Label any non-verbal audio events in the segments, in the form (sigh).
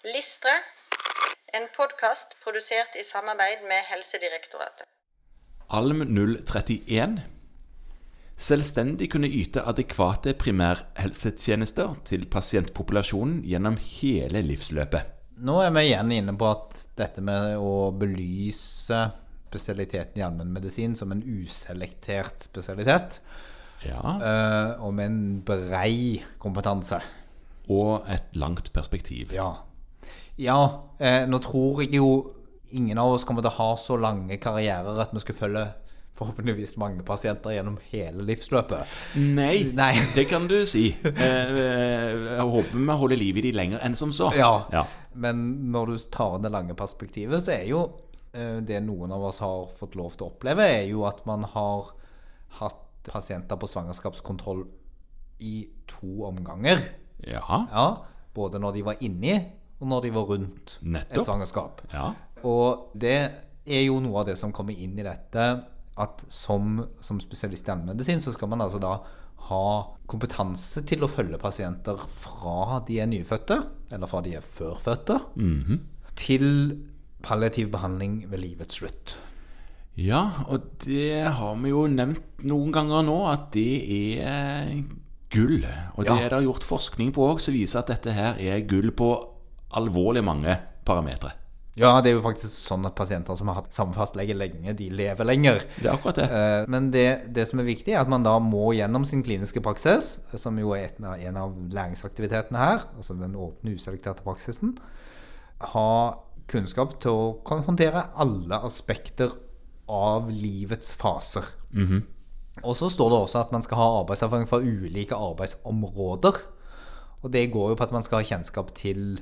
Listre, en podkast produsert i samarbeid med Helsedirektoratet. Alm 031 Selvstendig kunne yte adekvate primærhelsetjenester til pasientpopulasjonen gjennom hele livsløpet. Nå er vi igjen inne på at dette med å belyse spesialiteten i allmennmedisin som en uselektert spesialitet, Ja, eh, og med en brei kompetanse. Og et langt perspektiv. Ja. Ja, eh, nå tror jeg jo ingen av oss kommer til å ha så lange karrierer at vi skal følge forhåpentligvis mange pasienter gjennom hele livsløpet. Nei, Nei. (laughs) det kan du si. Eh, eh, Jeg håper vi holder liv i de lenger enn som så. Ja. Ja. Men når du tar det lange perspektivet, så er jo eh, det noen av oss har fått lov til å oppleve, er jo at man har hatt pasienter på svangerskapskontroll i to omganger. ja. Ja, både når de var inni, og når de var rundt Nettopp. et svangerskap. Ja. Og det er jo noe av det som kommer inn i dette, at som, som spesialist i allmennmedisin, så skal man altså da ha kompetanse til å følge pasienter fra de er nyfødte, eller fra de er førfødte, til palliativ behandling ved livets slutt. ja, og det har vi jo nevnt noen ganger nå, at det er gull. Og det Ja. er det gjort forskning på òg, som viser at dette her er gull på alvorlig mange parametere. Ja, det er jo faktisk sånn at pasienter som har hatt samme fastlege lenge, de lever lenger. Det er akkurat det. Eh, Men det, det som er viktig, er at man da må gjennom sin kliniske praksis, som jo er en av læringsaktivitetene her, altså den åpne, uselekterte praksisen, ha kunnskap til å kan håndtere alle aspekter av livets faser. Og så står det også at man skal ha arbeidserfaring fra ulike arbeidsområder. Og det går jo på at man skal ha kjennskap til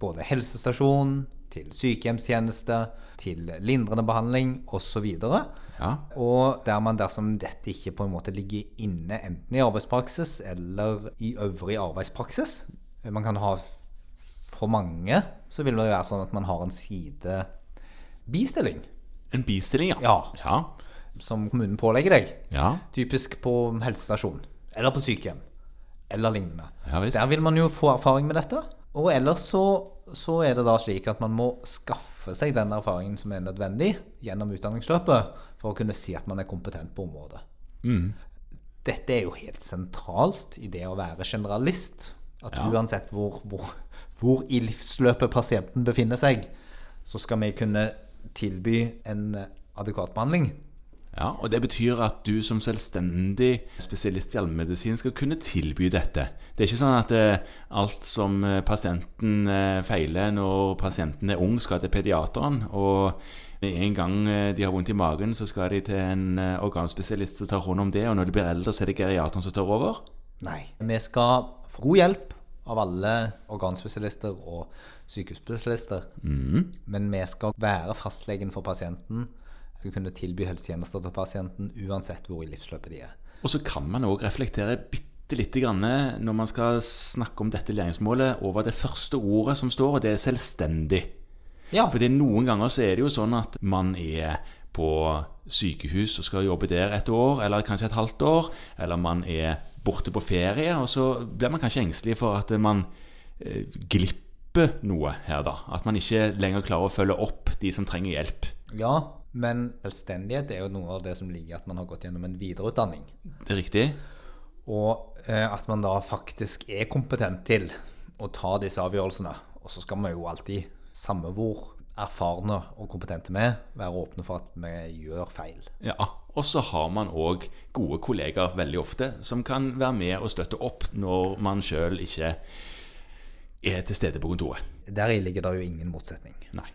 både helsestasjon, til sykehjemstjeneste, til lindrende behandling osv. Ja. Og der man dersom dette ikke på en måte ligger inne enten i arbeidspraksis eller i øvrig arbeidspraksis Man kan ha For mange så vil det være sånn at man har en sidebistilling En bistilling, ja. Ja. Ja. som kommunen pålegger deg. ja. Typisk på helsestasjon eller på sykehjem eller lignende. Ja. Der vil man jo få erfaring med dette. Og ellers så, så er det da slik at man må skaffe seg den erfaringen som er nødvendig gjennom utdanningsløpet for å kunne si at man er kompetent på området. Mm. Dette er jo helt sentralt i det å være generalist. At Ja. uansett hvor, hvor, hvor i livsløpet pasienten befinner seg, så skal vi kunne tilby en adekvat behandling. Ja, og Det betyr at du som selvstendig spesialist i allmennmedisin skal kunne tilby dette. Det er ikke sånn at eh, alt som eh, pasienten eh, feiler når pasienten er ung, skal til pediateren. Og med en gang de har vondt i magen, så skal de til en organspesialist som tar hånd om det. Og når de blir eldre, så er det geriateren som tar over. Nei. Vi skal få god hjelp av alle organspesialister og sykehusspesialister. Men vi skal være fastlegen for pasienten. Skal kunne tilby helsetjenester til pasienten uansett hvor i livsløpet de er. Og så kan man òg reflektere bitte lite grann når man skal snakke om dette læringsmålet, over det første ordet som står, og det er selvstendig. Ja, Fordi noen ganger så er det jo sånn at man er på sykehus og skal jobbe der et år, eller kanskje et halvt år, eller man er borte på ferie, og så blir man kanskje engstelig for at man eh, glipper noe her, da. At man ikke lenger klarer å følge opp de som trenger hjelp. Ja, men selvstendighet er jo noe av det som ligger i at man har gått gjennom en videreutdanning. Det er riktig? Og eh, at man da faktisk er kompetent til å ta disse avgjørelsene. Og så skal vi jo alltid, samme hvor erfarne og kompetente vi er, være åpne for at vi gjør feil. Ja. Og så har man òg gode kollegaer veldig ofte som kan være med og støtte opp når man sjøl ikke er til stede på kontoret. Deri ligger det jo ingen motsetning. Nei.